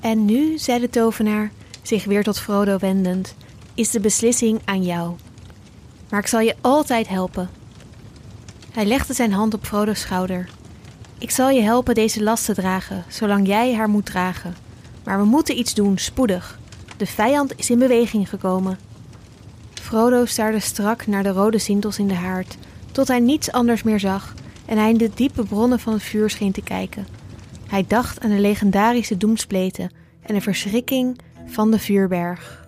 En nu, zei de tovenaar, zich weer tot Frodo wendend, is de beslissing aan jou. Maar ik zal je altijd helpen. Hij legde zijn hand op Frodo's schouder. Ik zal je helpen deze last te dragen, zolang jij haar moet dragen. Maar we moeten iets doen, spoedig. De vijand is in beweging gekomen. Frodo staarde strak naar de rode sintels in de haard, tot hij niets anders meer zag en hij in de diepe bronnen van het vuur scheen te kijken. Hij dacht aan de legendarische doemspleten en de verschrikking van de vuurberg.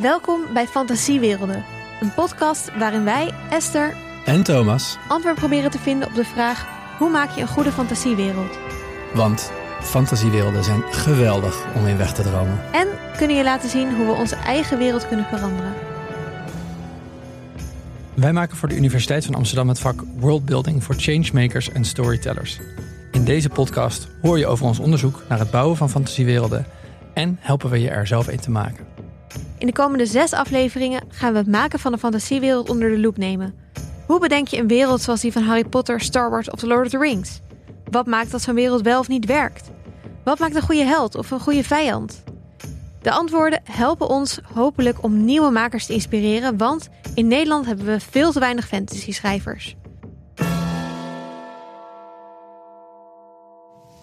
Welkom bij Fantasiewerelden, een podcast waarin wij, Esther En Thomas, antwoord proberen te vinden op de vraag: hoe maak je een goede fantasiewereld? want fantasiewerelden zijn geweldig om in weg te dromen. En kunnen je laten zien hoe we onze eigen wereld kunnen veranderen. Wij maken voor de Universiteit van Amsterdam het vak Worldbuilding voor Changemakers en Storytellers. In deze podcast hoor je over ons onderzoek naar het bouwen van fantasiewerelden en helpen we je er zelf een te maken. In de komende zes afleveringen gaan we het maken van de fantasiewereld onder de loep nemen. Hoe bedenk je een wereld zoals die van Harry Potter, Star Wars of The Lord of the Rings? Wat maakt dat zo'n wereld wel of niet werkt? Wat maakt een goede held of een goede vijand? De antwoorden helpen ons hopelijk om nieuwe makers te inspireren, want in Nederland hebben we veel te weinig fantasy-schrijvers.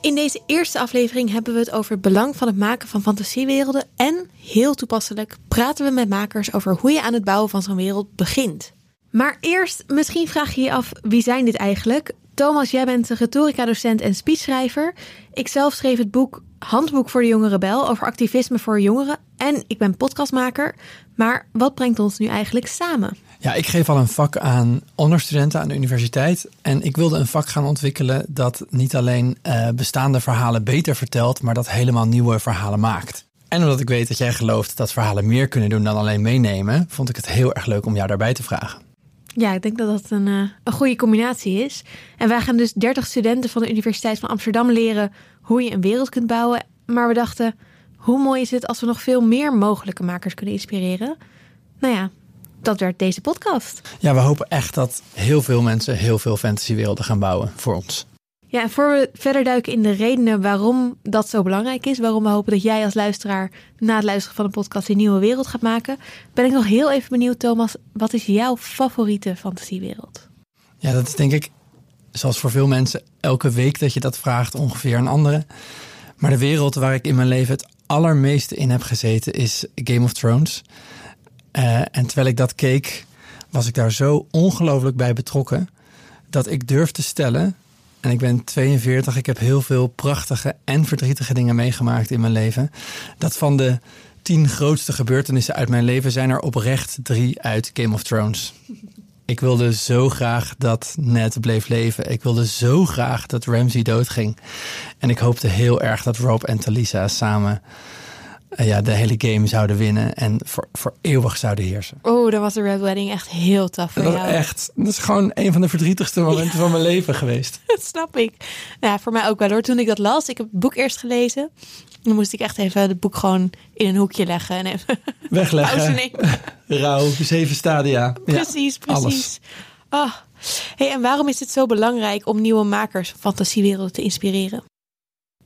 In deze eerste aflevering hebben we het over het belang van het maken van fantasiewerelden en, heel toepasselijk, praten we met makers over hoe je aan het bouwen van zo'n wereld begint. Maar eerst, misschien vraag je je af, wie zijn dit eigenlijk? Thomas, jij bent retorica-docent en speechschrijver. Ik zelf schreef het boek Handboek voor de Jonge Rebel over activisme voor jongeren. En ik ben podcastmaker. Maar wat brengt ons nu eigenlijk samen? Ja, ik geef al een vak aan onderstudenten aan de universiteit. En ik wilde een vak gaan ontwikkelen dat niet alleen eh, bestaande verhalen beter vertelt, maar dat helemaal nieuwe verhalen maakt. En omdat ik weet dat jij gelooft dat verhalen meer kunnen doen dan alleen meenemen, vond ik het heel erg leuk om jou daarbij te vragen. Ja, ik denk dat dat een, eh, een goede combinatie is. En wij gaan dus 30 studenten van de Universiteit van Amsterdam leren hoe je een wereld kunt bouwen. Maar we dachten, hoe mooi is het als we nog veel meer mogelijke makers kunnen inspireren? Nou ja, dat werd deze podcast. Ja, we hopen echt dat heel veel mensen heel veel fantasywerelden gaan bouwen voor ons. Ja, en voor we verder duiken in de redenen waarom dat zo belangrijk is, waarom we hopen dat jij als luisteraar na het luisteren van de podcast een nieuwe wereld gaat maken, ben ik nog heel even benieuwd, Thomas, wat is jouw favoriete fantasiewereld? Ja, dat is denk ik, zoals voor veel mensen, elke week dat je dat vraagt, ongeveer een andere. Maar de wereld waar ik in mijn leven het allermeeste in heb gezeten is Game of Thrones. Eh, en terwijl ik dat keek, was ik daar zo ongelooflijk bij betrokken dat ik durf te stellen. En ik ben 42, ik heb heel veel prachtige en verdrietige dingen meegemaakt in mijn leven. Dat van de tien grootste gebeurtenissen uit mijn leven zijn er oprecht drie uit Game of Thrones. Ik wilde zo graag dat Ned bleef leven. Ik wilde zo graag dat Ramsay doodging. En ik hoopte heel erg dat Rob en Talisa samen eh, ja, de hele game zouden winnen en voor, voor eeuwig zouden heersen. Oh, dan was de Red Wedding echt heel tof voor Dat, jou. echt, dat is gewoon een van de verdrietigste momenten van mijn leven geweest. Dat snap ik. Ja, voor mij ook wel hoor. Toen ik dat las, ik heb het boek eerst gelezen. Dan moest ik echt even het boek gewoon in een hoekje leggen en even Wegleggen, rouw, zeven stadia. Ja, Precies, alles. precies. Ah. Hey, en waarom is het zo belangrijk om nieuwe makers van fantasiewerelden te inspireren?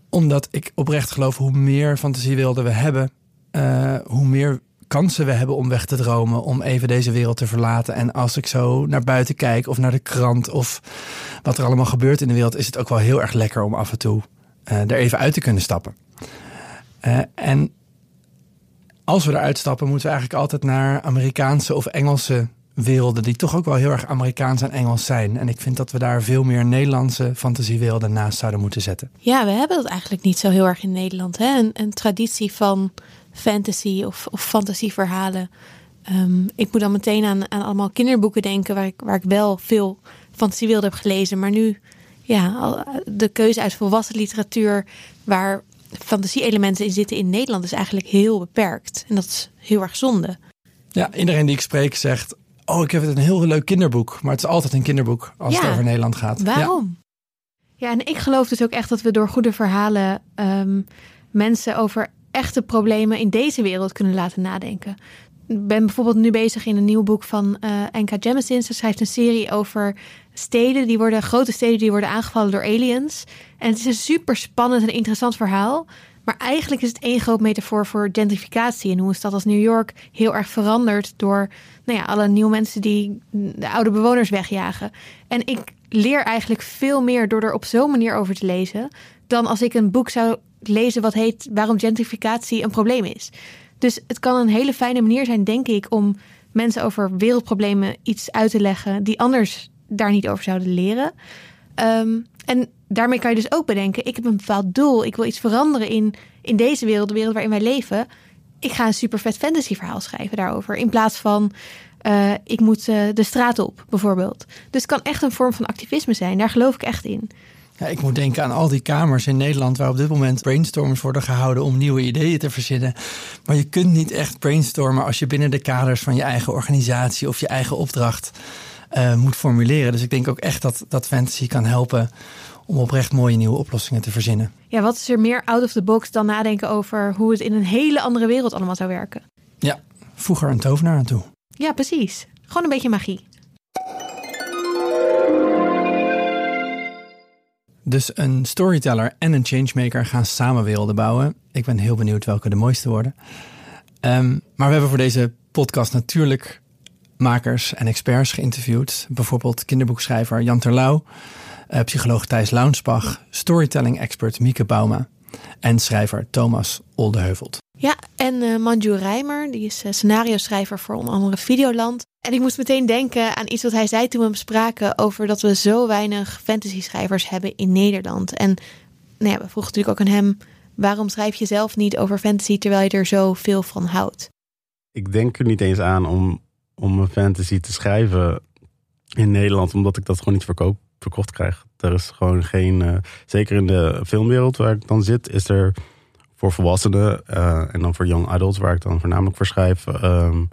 Omdat ik oprecht geloof, hoe meer fantasiewerelden we hebben, eh, hoe meer kansen we hebben om weg te dromen, om even deze wereld te verlaten. En als ik zo naar buiten kijk of naar de krant of wat er allemaal gebeurt in de wereld, is het ook wel heel erg lekker om af en toe eh, er even uit te kunnen stappen. Eh, en als we eruit stappen, moeten we eigenlijk altijd naar Amerikaanse of Engelse werelden, die toch ook wel heel erg Amerikaans en Engels zijn. En ik vind dat we daar veel meer Nederlandse fantasiewerelden naast zouden moeten zetten. Ja, we hebben dat eigenlijk niet zo heel erg in Nederland. Hè? Een, een traditie van fantasy of, of fantasieverhalen. Ehm, ik moet dan meteen aan, aan allemaal kinderboeken denken waar ik, waar ik wel veel fantasiewerelden heb gelezen. Maar nu, ja, de keuze uit volwassen literatuur waar fantasie-elementen in zitten in Nederland is eigenlijk heel beperkt. En dat is heel erg zonde. Ja, iedereen die ik spreek zegt: Oh, ik heb het een heel leuk kinderboek. Maar het is altijd een kinderboek als Ja. het over Nederland gaat. Waarom? Ja. en ik geloof dus ook echt dat we door goede verhalen ehm, mensen over echte problemen in deze wereld kunnen laten nadenken. ben bijvoorbeeld nu bezig in een nieuw boek van uh, Enka Jemisin. Ze schrijft een serie over steden die worden, grote steden die worden aangevallen door aliens. En het is een super spannend en interessant verhaal. Maar eigenlijk is het één groot metafoor voor gentrificatie. En hoe een stad als New York heel erg verandert door nou ja, alle nieuwe mensen die de oude bewoners wegjagen. En ik leer eigenlijk veel meer door er op zo'n manier over te lezen. dan als ik een boek zou lezen wat heet Waarom gentrificatie een probleem is. Dus het kan een hele fijne manier zijn, denk ik, om mensen over wereldproblemen iets uit te leggen die anders daar niet over zouden leren. Um, en daarmee kan je dus ook bedenken: ik heb een bepaald doel, ik wil iets veranderen in, in deze wereld, de wereld waarin wij leven. Ik ga een super vet fantasy verhaal schrijven daarover. In plaats van uh, ik moet uh, de straat op, bijvoorbeeld. Dus het kan echt een vorm van activisme zijn. Daar geloof ik echt in. Ja, ik moet denken aan al die kamers in Nederland waar op dit moment brainstorms worden gehouden om nieuwe ideeën te verzinnen. Maar je kunt niet echt brainstormen als je binnen de kaders van je eigen organisatie of je eigen opdracht uh, moet formuleren. Dus ik denk ook echt dat, dat fantasy kan helpen om oprecht mooie nieuwe oplossingen te verzinnen. Ja, wat is er meer out of the box dan nadenken over hoe het in een hele andere wereld allemaal zou werken? Ja, voeg er een tovenaar aan toe. Ja, precies. Gewoon een beetje magie. Dus een storyteller en een changemaker gaan samen werelden bouwen. Ik ben heel benieuwd welke de mooiste worden. Um, maar we hebben voor deze podcast natuurlijk makers en experts geïnterviewd. Bijvoorbeeld kinderboekschrijver Jan Terlouw, uh, psycholoog Thijs Launsbach, storytelling-expert Mieke Bauma en schrijver Thomas Oldeheuvelt. Ja, en uh, Manju Rijmer, die is uh, scenario-schrijver voor onder andere Videoland. En ik moest meteen denken aan iets wat hij zei toen we hem spraken over dat we zo weinig fantasy-schrijvers hebben in Nederland. En nou ja, we vroegen natuurlijk ook aan hem, waarom schrijf je zelf niet over fantasy terwijl je er zo veel van houdt? Ik denk er niet eens aan om, om een fantasy te schrijven in Nederland, omdat ik dat gewoon niet verkoop, verkocht krijg. Er is gewoon geen, uh, zeker in de filmwereld waar ik dan zit, is er voor volwassenen uh, en dan voor young adults, waar ik dan voornamelijk voor schrijf, um,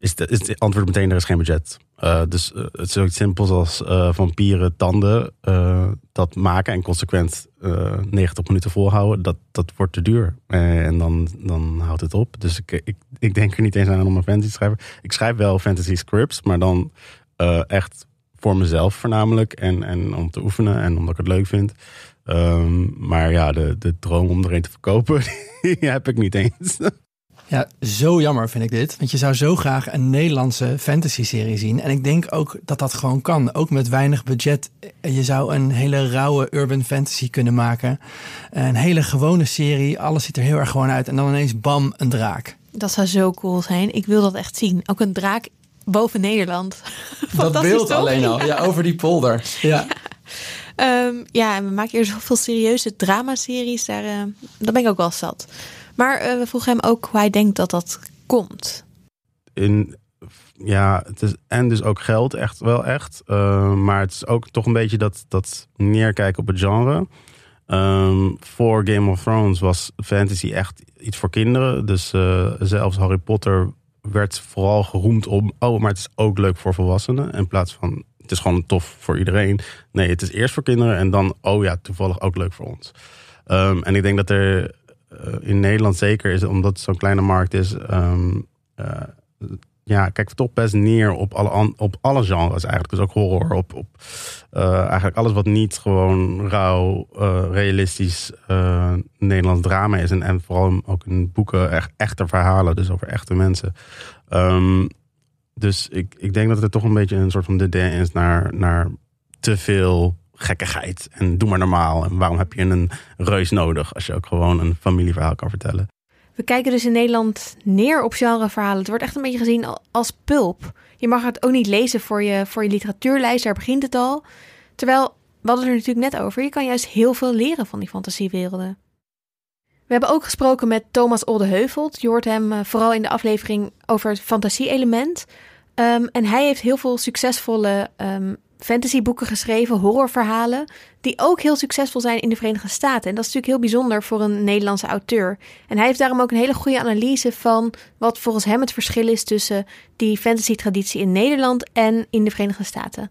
is, het antwoord meteen: er is geen budget. Uh, dus uh, het is zoiets simpels als vampieren tanden dat maken en consequent 90 minuten volhouden, dat, dat wordt te duur. en dan, dan houdt het op. Dus ik, ik, ik denk er niet eens aan om een fantasy te schrijven. Ik schrijf wel fantasy scripts, maar dan echt voor mezelf voornamelijk. En, en om te oefenen en omdat ik het leuk vind. Um, maar ja, de, de droom om er een te verkopen, die heb ik niet eens. Ja, zo jammer vind ik dit. Want je zou zo graag een Nederlandse fantasy-serie zien. En ik denk ook dat dat gewoon kan. Ook met weinig budget. Je zou een hele rauwe urban fantasy kunnen maken. Een hele gewone serie. Alles ziet er heel erg gewoon uit. En dan ineens bam, een draak. Dat zou zo cool zijn. Ik wil dat echt zien. Ook een draak boven Nederland. dat beeld alleen al. Ja, over die polder. Ja. ja. Um, ja, en we maken hier zoveel serieuze dramaseries. Daar, uh, daar ben ik ook wel zat. Maar uh, we vroegen hem ook hoe hij denkt dat dat komt. In, ja, het is en dus ook geld, echt wel echt. Uh, maar het is ook toch een beetje dat, dat neerkijken op het genre. Um, voor Game of Thrones was fantasy echt iets voor kinderen. Dus uh, zelfs Harry Potter werd vooral geroemd om... oh, maar het is ook leuk voor volwassenen. In plaats van, het is gewoon tof voor iedereen. Nee, het is eerst voor kinderen en dan... oh ja, toevallig ook leuk voor ons. Um, en ik denk dat er in Nederland zeker is, omdat het zo'n kleine markt is. Um, uh, ja, kijk toch best neer op alle, op alle genres eigenlijk. Dus ook horror, op, op uh, eigenlijk alles wat niet gewoon rauw, realistisch Nederlands drama is. En, en vooral ook in boeken echt echte verhalen, dus over echte mensen. Um, dus ik, ik denk dat er toch een beetje een soort van de is naar, naar te veel gekkigheid. En doe maar normaal. En waarom heb je een reus nodig als je ook gewoon een familieverhaal kan vertellen? We kijken dus in Nederland neer op genreverhalen. Het wordt echt een beetje gezien als pulp. Je mag het ook niet lezen voor je, voor je literatuurlijst, daar begint het al. Terwijl, we hadden er natuurlijk net over, je kan juist heel veel leren van die fantasiewerelden. We hebben ook gesproken met Thomas Oldeheuvelt. Je hoort hem eh, vooral in de aflevering over het fantasie-element. Um, en hij heeft heel veel succesvolle um, fantasyboeken geschreven, horrorverhalen, die ook heel succesvol zijn in de Verenigde Staten. En dat is natuurlijk heel bijzonder voor een Nederlandse auteur. En hij heeft daarom ook een hele goede analyse van wat volgens hem het verschil is tussen die fantasy-traditie in Nederland en in de Verenigde Staten.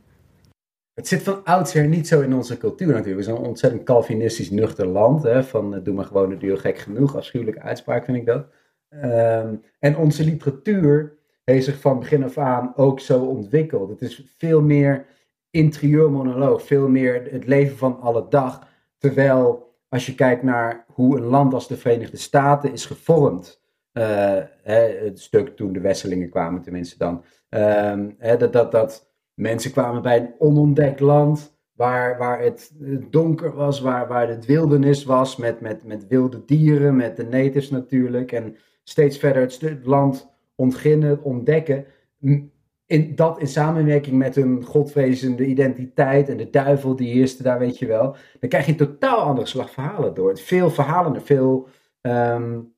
Het zit van oudsher niet zo in onze cultuur natuurlijk. We zijn een ontzettend Calvinistisch nuchter land. Hè, van doe maar gewoon de duur gek genoeg. Afschuwelijke uitspraak vind ik dat. Ehm, en onze literatuur heeft zich van begin af aan ook zo ontwikkeld. Het is veel meer interieurmonoloog, veel meer het leven van alle dag. Terwijl als je kijkt naar hoe een land als de Verenigde Staten is gevormd, hè, het stuk toen de Wesselingen kwamen tenminste dan, hè, dat, dat, dat mensen kwamen bij een onontdekt land waar, waar het donker was, waar, waar het wildernis was met, met, met wilde dieren, met de natives natuurlijk. En steeds verder het land ontginnen, ontdekken. In, dat in samenwerking met hun godvrezende identiteit en de duivel die eerste daar, weet je wel. Dan krijg je een totaal andere slag verhalen door. Veel verhalen, veel um,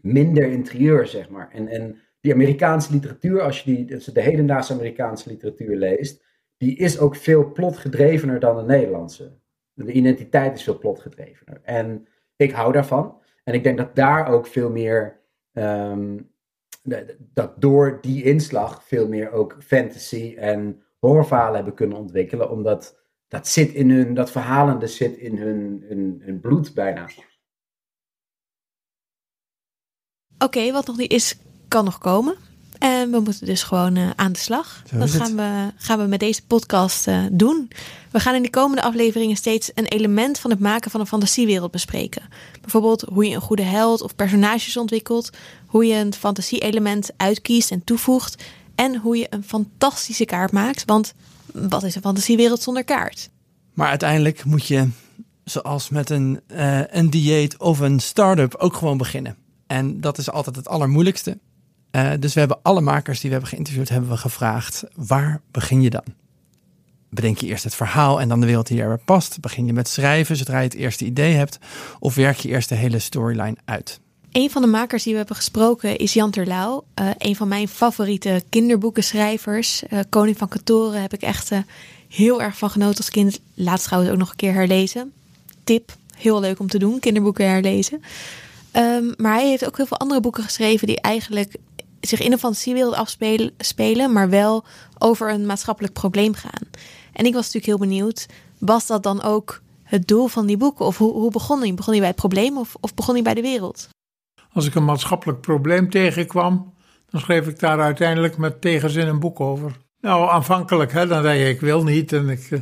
minder interieur, zeg maar. En, en die Amerikaanse literatuur, als je die, de hedendaagse Amerikaanse literatuur leest, die is ook veel plotgedrevener dan de Nederlandse. De identiteit is veel plotgedrevener. En ik hou daarvan. En ik denk dat daar ook veel meer, um, dat door die inslag veel meer ook fantasy en horrorverhalen hebben kunnen ontwikkelen. Omdat dat zit in hun, dat verhalende zit in hun, hun, hun bloed bijna. Oké, wat nog niet is, kan nog komen. En we moeten dus gewoon uh, aan de slag. dat gaan we, gaan we met deze podcast uh, doen. We gaan in de komende afleveringen steeds een element van het maken van een fantasiewereld bespreken. Bijvoorbeeld hoe je een goede held of personages ontwikkelt, hoe je een fantasie-element uitkiest en toevoegt en hoe je een fantastische kaart maakt. Want wat is een fantasiewereld zonder kaart? Maar uiteindelijk moet je, zoals met een, uh, een dieet of een start-up, ook gewoon beginnen. En dat is altijd het allermoeilijkste. Uh, dus we hebben alle makers die we hebben geïnterviewd, hebben we gevraagd: waar begin je dan? Bedenk je eerst het verhaal en dan de wereld die erbij past? Begin je met schrijven zodra je het eerste idee hebt? Of werk je eerst de hele storyline uit? Een van de makers die we hebben gesproken is Jan Terlouw. Uh, een van mijn favoriete kinderboekenschrijvers. Uh, Koning van Katoren heb ik echt heel erg van genoten als kind. Laatst trouwens ook nog een keer herlezen. Tip, heel leuk om te doen, kinderboeken herlezen. Um, maar hij heeft ook heel veel andere boeken geschreven die eigenlijk zich in fantasiewereld afspelen, spelen, maar wel over een maatschappelijk probleem gaan. En ik was natuurlijk heel benieuwd, was dat dan ook het doel van die boeken? Of hoe, hoe begon hij? Begon hij bij het probleem of, of begon hij bij de wereld? Als ik een maatschappelijk probleem tegenkwam, dan schreef ik daar uiteindelijk met tegenzin een boek over. Nou, aanvankelijk, hè, dan zei je ik wil niet. En ik, eh,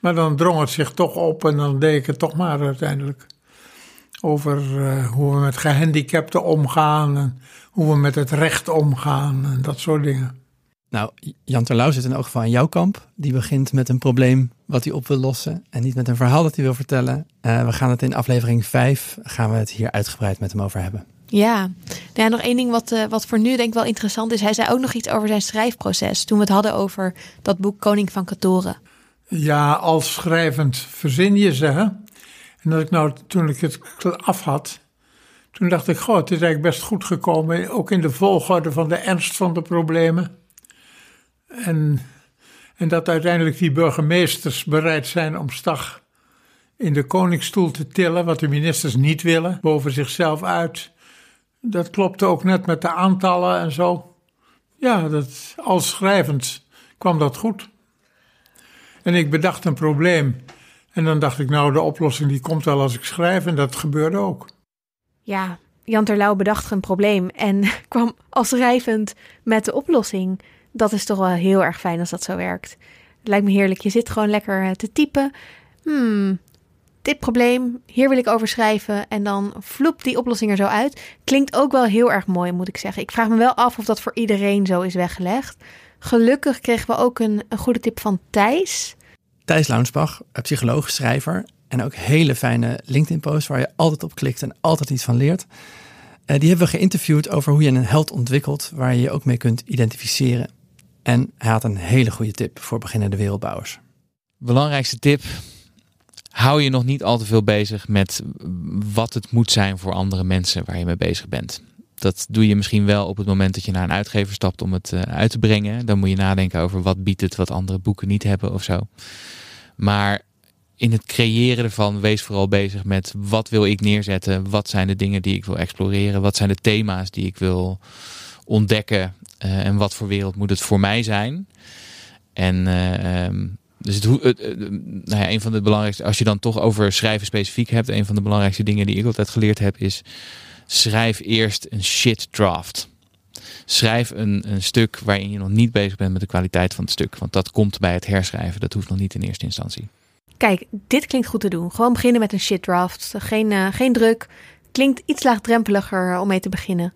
maar dan drong het zich toch op en dan deed ik het toch maar uiteindelijk. Over uh, hoe we met gehandicapten omgaan en hoe we met het recht omgaan en dat soort dingen. Nou, Jan Terlouw zit in elk geval aan jouw kamp. Die begint met een probleem wat hij op wil lossen en niet met een verhaal dat hij wil vertellen. Uh, we gaan het in aflevering 5, gaan we het hier uitgebreid met hem over hebben. Ja, nou ja nog één ding wat, uh, wat voor nu denk ik wel interessant is. Hij zei ook nog iets over zijn schrijfproces toen we het hadden over dat boek Koning van Katoren. Ja, als schrijvend verzin je ze. Hè? En dat ik nou, toen ik het af had, toen dacht ik, goh, het is eigenlijk best goed gekomen, ook in de volgorde van de ernst van de problemen. En, en dat uiteindelijk die burgemeesters bereid zijn om Stag in de koningsstoel te tillen, wat de ministers niet willen, boven zichzelf uit. Dat klopte ook net met de aantallen en zo. Ja, dat, als schrijvend kwam dat goed. En ik bedacht een probleem. En dan dacht ik, nou, de oplossing die komt wel als ik schrijf. En dat gebeurde ook. Ja, Jan Terlouw bedacht een probleem en kwam als schrijvend met de oplossing. Dat is toch wel heel erg fijn als dat zo werkt. Het lijkt me heerlijk. Je zit gewoon lekker eh, te typen. Hmm, dit probleem, hier wil ik over schrijven. En dan vloept die oplossing er zo uit. Klinkt ook wel heel erg mooi, moet ik zeggen. Ik vraag me wel af of dat voor iedereen zo is weggelegd. Gelukkig kregen we ook een, een goede tip van Thijs. Thijs Launsbach, psycholoog, schrijver. En ook hele fijne LinkedIn-posts waar je altijd op klikt en altijd iets van leert. Uh, die hebben we geïnterviewd over hoe je een held ontwikkelt waar je je ook mee kunt identificeren. En hij had een hele goede tip voor beginnende wereldbouwers. Belangrijkste tip: hou je nog niet al te veel bezig met wat het moet zijn voor andere mensen waar je mee bezig bent. Dat doe je misschien wel op het moment dat je naar een uitgever stapt om het uh, uit te brengen. Dan moet je nadenken over wat biedt het wat andere boeken niet hebben of zo. Maar in het creëren ervan, wees vooral bezig met wat wil ik neerzetten, wat zijn de dingen die ik wil exploreren, wat zijn de thema's die ik wil ontdekken uh, en wat voor wereld moet het voor mij zijn. En uh, um, Dus het- nou ja, een van de belangrijkste, als je dan toch over schrijven specifiek hebt, een van de belangrijkste dingen die ik altijd geleerd heb is: schrijf eerst een shit draft. Schrijf een, een stuk waarin je nog niet bezig bent met de kwaliteit van het stuk. Want dat komt bij het herschrijven. Dat hoeft nog niet in eerste instantie. Kijk, dit klinkt goed te doen. Gewoon beginnen met een shit draft. Geen, eh, geen druk. Klinkt iets laagdrempeliger om mee te beginnen.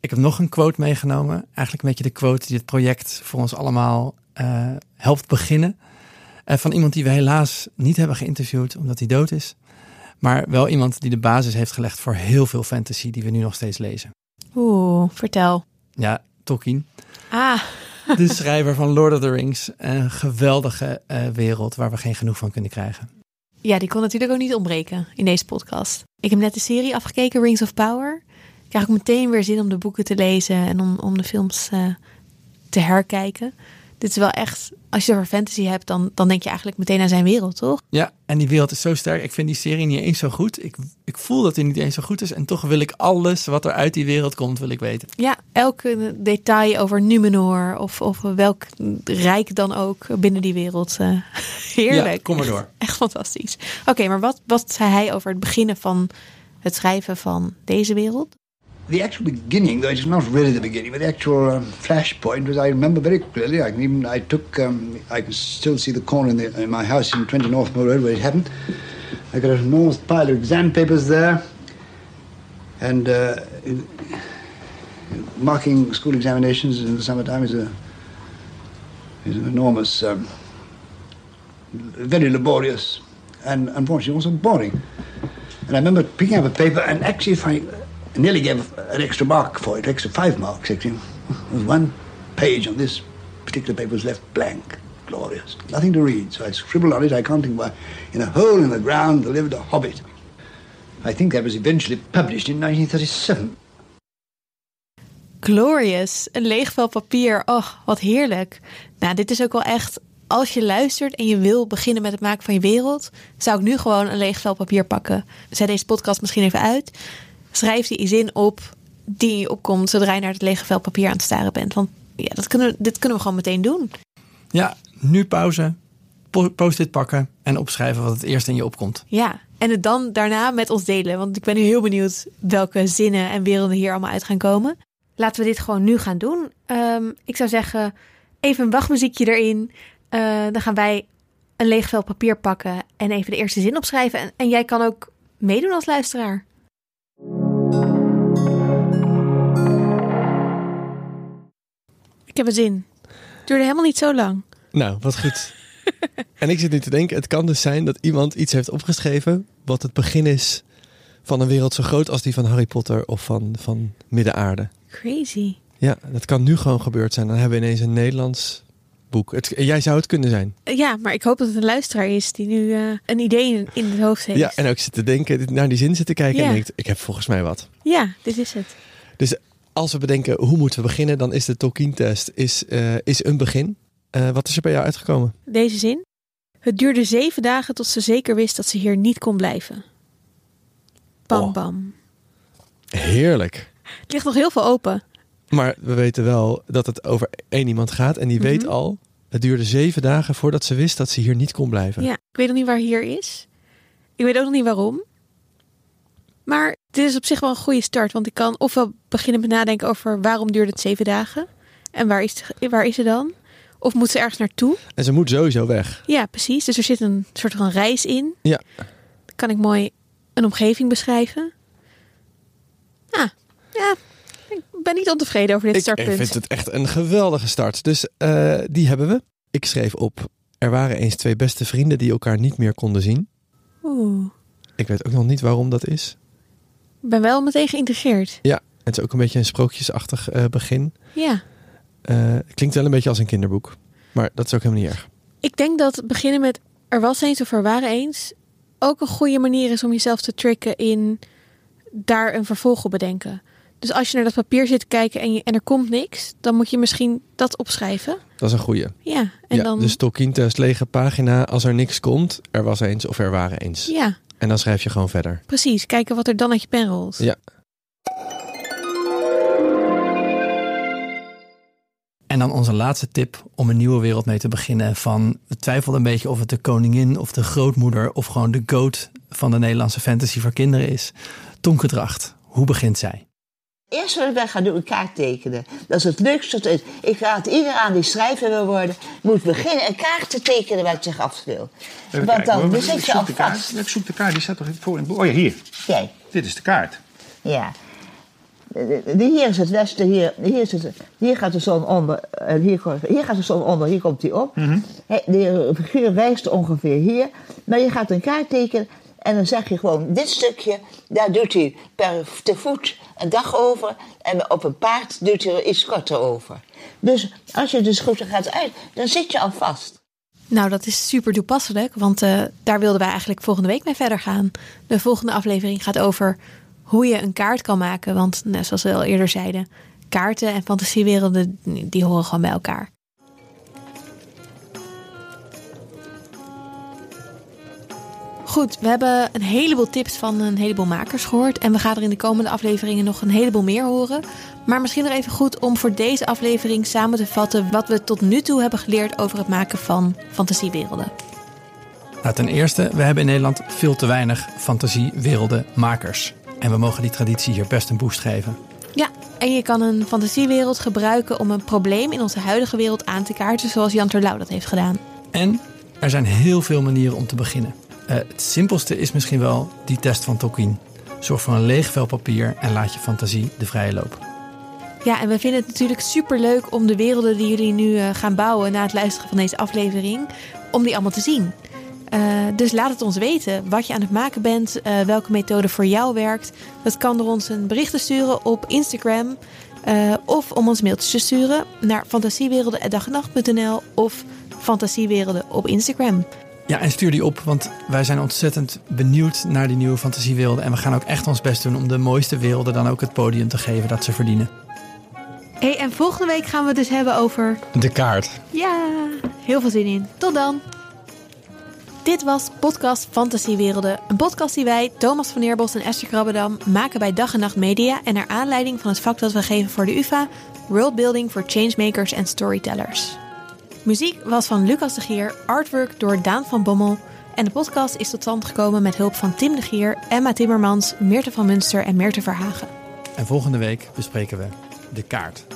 Ik heb nog een quote meegenomen. Eigenlijk een beetje de quote die het project voor ons allemaal eh, helpt beginnen. Eh, van iemand die we helaas niet hebben geïnterviewd omdat hij dood is. Maar wel iemand die de basis heeft gelegd voor heel veel fantasy die we nu nog steeds lezen. Oeh, vertel. Ja, Tolkien. Ah, De schrijver van Lord of the Rings. Een geweldige eh, wereld waar we geen genoeg van kunnen krijgen. ja, die kon natuurlijk ook niet ontbreken in deze podcast. Ik heb net de serie afgekeken, Rings of Power. Ik krijg ook meteen weer zin om de boeken te lezen en om, om de films eh, te herkijken. Dit is wel echt, als je over fantasy hebt, dan, dan denk je eigenlijk meteen aan zijn wereld, toch? Ja, en die wereld is zo sterk. Ik vind die serie niet eens zo goed. Ik, ik voel dat hij niet eens zo goed is. En toch wil ik alles wat er uit die wereld komt, wil ik weten. Ja, elke detail over Numenor of, of welk rijk dan ook binnen die wereld. eh, heerlijk. Ja, kom maar door. Echt fantastisch. Oké, maar wat, wat zei hij over het beginnen van het schrijven van deze wereld? The actual beginning, though it's not really the beginning, but the actual um, flashpoint was I remember very clearly. I can even I took um, I can still see the corner in, the, in my house in 20 Northmore Road where it happened. I got an enormous pile of exam papers there, and uh, in- marking school examinations in the summertime is a is an enormous, um, very laborious, and unfortunately also boring. And I remember picking up a paper and actually finding, I nearly gave an extra mark for it, extra five marks actually. One page on this particular paper was left blank. Glorious. Nothing to read. So I scribbled on it, I can't think why. In a hole in the ground there lived a hobbit. I think that was eventually published in 1937. Glorious, een leeg vel papier. Oh, wat heerlijk. Nou, dit is ook wel echt. Als je luistert en je wil beginnen met het maken van je wereld, zou ik nu gewoon een leeg vel papier pakken. Zet deze podcast misschien even uit. Schrijf die zin op die je opkomt zodra je naar het lege vel papier aan het staren bent. Want ja, dat kunnen, we- dit kunnen we gewoon meteen doen. Ja, nu pauze. po- Post-it pakken en opschrijven wat het eerst in je opkomt. Ja, en het dan daarna met ons delen. Want ik ben nu heel benieuwd welke zinnen en werelden hier allemaal uit gaan komen. Laten we dit gewoon nu gaan doen. Ehm, ik zou zeggen, even een wachtmuziekje erin. Eh, dan gaan wij een leeg vel papier pakken en even de eerste zin opschrijven. En, en jij kan ook meedoen als luisteraar. Ik heb een zin. Duurde helemaal niet zo lang. Nou, wat goed. en ik zit nu te denken, het kan dus zijn dat iemand iets heeft opgeschreven wat het begin is van een wereld zo groot als die van Harry Potter of van, van Midden-Aarde. Crazy. Ja, dat kan nu gewoon gebeurd zijn. Dan hebben we ineens een Nederlands boek. Het, jij zou het kunnen zijn. Eh, Ja, maar ik hoop dat het een luisteraar is die nu eh, een idee in, in het hoofd heeft. Ja, en ook zit te denken, naar die zin zit te kijken Ja. en denkt, ik heb volgens mij wat. Ja, dit is het. Dus als we bedenken, hoe moeten we beginnen? Dan is de Tolkien-test is, eh, is een begin. Eh, wat is er bij jou uitgekomen? Deze zin. Het duurde zeven dagen tot ze zeker wist dat ze hier niet kon blijven. Bam, Oh. bam. Heerlijk. Het ligt nog heel veel open. Maar we weten wel dat het over één iemand gaat. En die weet Mhm. al, het duurde zeven dagen voordat ze wist dat ze hier niet kon blijven. Ja, ik weet nog niet waar hier is. Ik weet ook nog niet waarom. Maar dit is op zich wel een goede start. Want ik kan ofwel beginnen met nadenken over waarom duurde het zeven dagen. En waar is, waar is ze dan? Of moet ze ergens naartoe? En ze moet sowieso weg. Ja, precies. Dus er zit een soort van reis in. Ja. Dan kan ik mooi een omgeving beschrijven. Ah, ja. Ik ben niet ontevreden over dit Ik startpunt. vind het echt een geweldige start. Dus eh, die hebben we. Ik schreef op, er waren eens twee beste vrienden die elkaar niet meer konden zien. Oeh. Ik weet ook nog niet waarom dat is. Ik ben wel meteen geïntegreerd. Ja, het is ook een beetje een sprookjesachtig eh, begin. Ja. Eh, klinkt wel een beetje als een kinderboek. Maar dat is ook helemaal niet erg. Ik denk dat beginnen met er was eens of er waren eens ook een goede manier is om jezelf te tricken in daar een vervolg op bedenken. Dus als je naar dat papier zit te kijken en, je, en er komt niks, dan moet je misschien dat opschrijven. Dat is een goeie. Ja, en ja, dan. Dus Tolkien-test, lege pagina. Als er niks komt, er was eens of er waren eens. Ja, En dan schrijf je gewoon verder. precies. Kijken wat er dan uit je pen rolt. Ja. En dan onze laatste tip om een nieuwe wereld mee te beginnen. Van, we twijfelden een beetje of het de koningin of de grootmoeder of gewoon de goat van de Nederlandse fantasy voor kinderen is. Tonke Dracht, hoe begint zij? Eerst wat ik ben gaan doen, een kaart tekenen. Dat is het leukste. Ik raad iedereen aan die schrijver wil worden, moet beginnen een kaart te tekenen waar het zich afspeelt. Want dan ik zit je zoek al de kaart. vast. Ik zoek de kaart, die staat toch voor in het boek? Oh ja, hier. Kijk, Dit is de kaart. ja. Hier is het westen, hier, hier, is het, hier gaat de zon onder, en hier, hier gaat de zon onder, hier komt hij op. Hè, De figuur wijst ongeveer hier, maar je gaat een kaart tekenen en dan zeg je gewoon, dit stukje, daar doet hij per te voet een dag over en op een paard doet hij er iets korter over. Dus als je dus goed gaat uit, dan zit je al vast. Nou, dat is super toepasselijk, want eh, daar wilden wij eigenlijk volgende week mee verder gaan. De volgende aflevering gaat over hoe je een kaart kan maken. Want net zoals we al eerder zeiden, kaarten en fantasiewerelden, die horen gewoon bij elkaar. Goed, we hebben een heleboel tips van een heleboel makers gehoord. En we gaan er in de komende afleveringen nog een heleboel meer horen. Maar misschien nog even goed om voor deze aflevering samen te vatten wat we tot nu toe hebben geleerd over het maken van fantasiewerelden. Nou, ten eerste, we hebben in Nederland veel te weinig fantasiewereldenmakers. En we mogen die traditie hier best een boost geven. Ja, en je kan een fantasiewereld gebruiken om een probleem in onze huidige wereld aan te kaarten, zoals Jan Terlouw dat heeft gedaan. En er zijn heel veel manieren om te beginnen. Eh, het simpelste is misschien wel die test van Tolkien. Zorg voor een leeg vel papier en laat je fantasie de vrije loop. Ja, en we vinden het natuurlijk super leuk om de werelden die jullie nu eh, gaan bouwen na het luisteren van deze aflevering, om die allemaal te zien. Eh, dus laat het ons weten wat je aan het maken bent, welke methode voor jou werkt. Dat kan door ons een bericht te sturen op Instagram of om ons mailtjes te sturen naar fantasiewerelden.dagenacht.nl of fantasiewerelden op Instagram. Ja, en stuur die op, want wij zijn ontzettend benieuwd naar die nieuwe fantasiewerelden. En we gaan ook echt ons best doen om de mooiste werelden dan ook het podium te geven dat ze verdienen. Hey, en volgende week gaan we het dus hebben over De kaart. Ja, heel veel zin in. Tot dan. Dit was podcast Fantasiewerelden. Een podcast die wij, Thomas van Neerbos en Esther Krabbedam, maken bij Dag en Nacht Media en naar aanleiding van het vak dat we geven voor de UvA, Worldbuilding voor Changemakers en Storytellers. Muziek was van Lucas de Gier, artwork door Daan van Bommel en de podcast is tot stand gekomen met hulp van Tim de Gier, Emma Timmermans, Meerte van Munster en Meerte Verhagen. En volgende week bespreken we de kaart.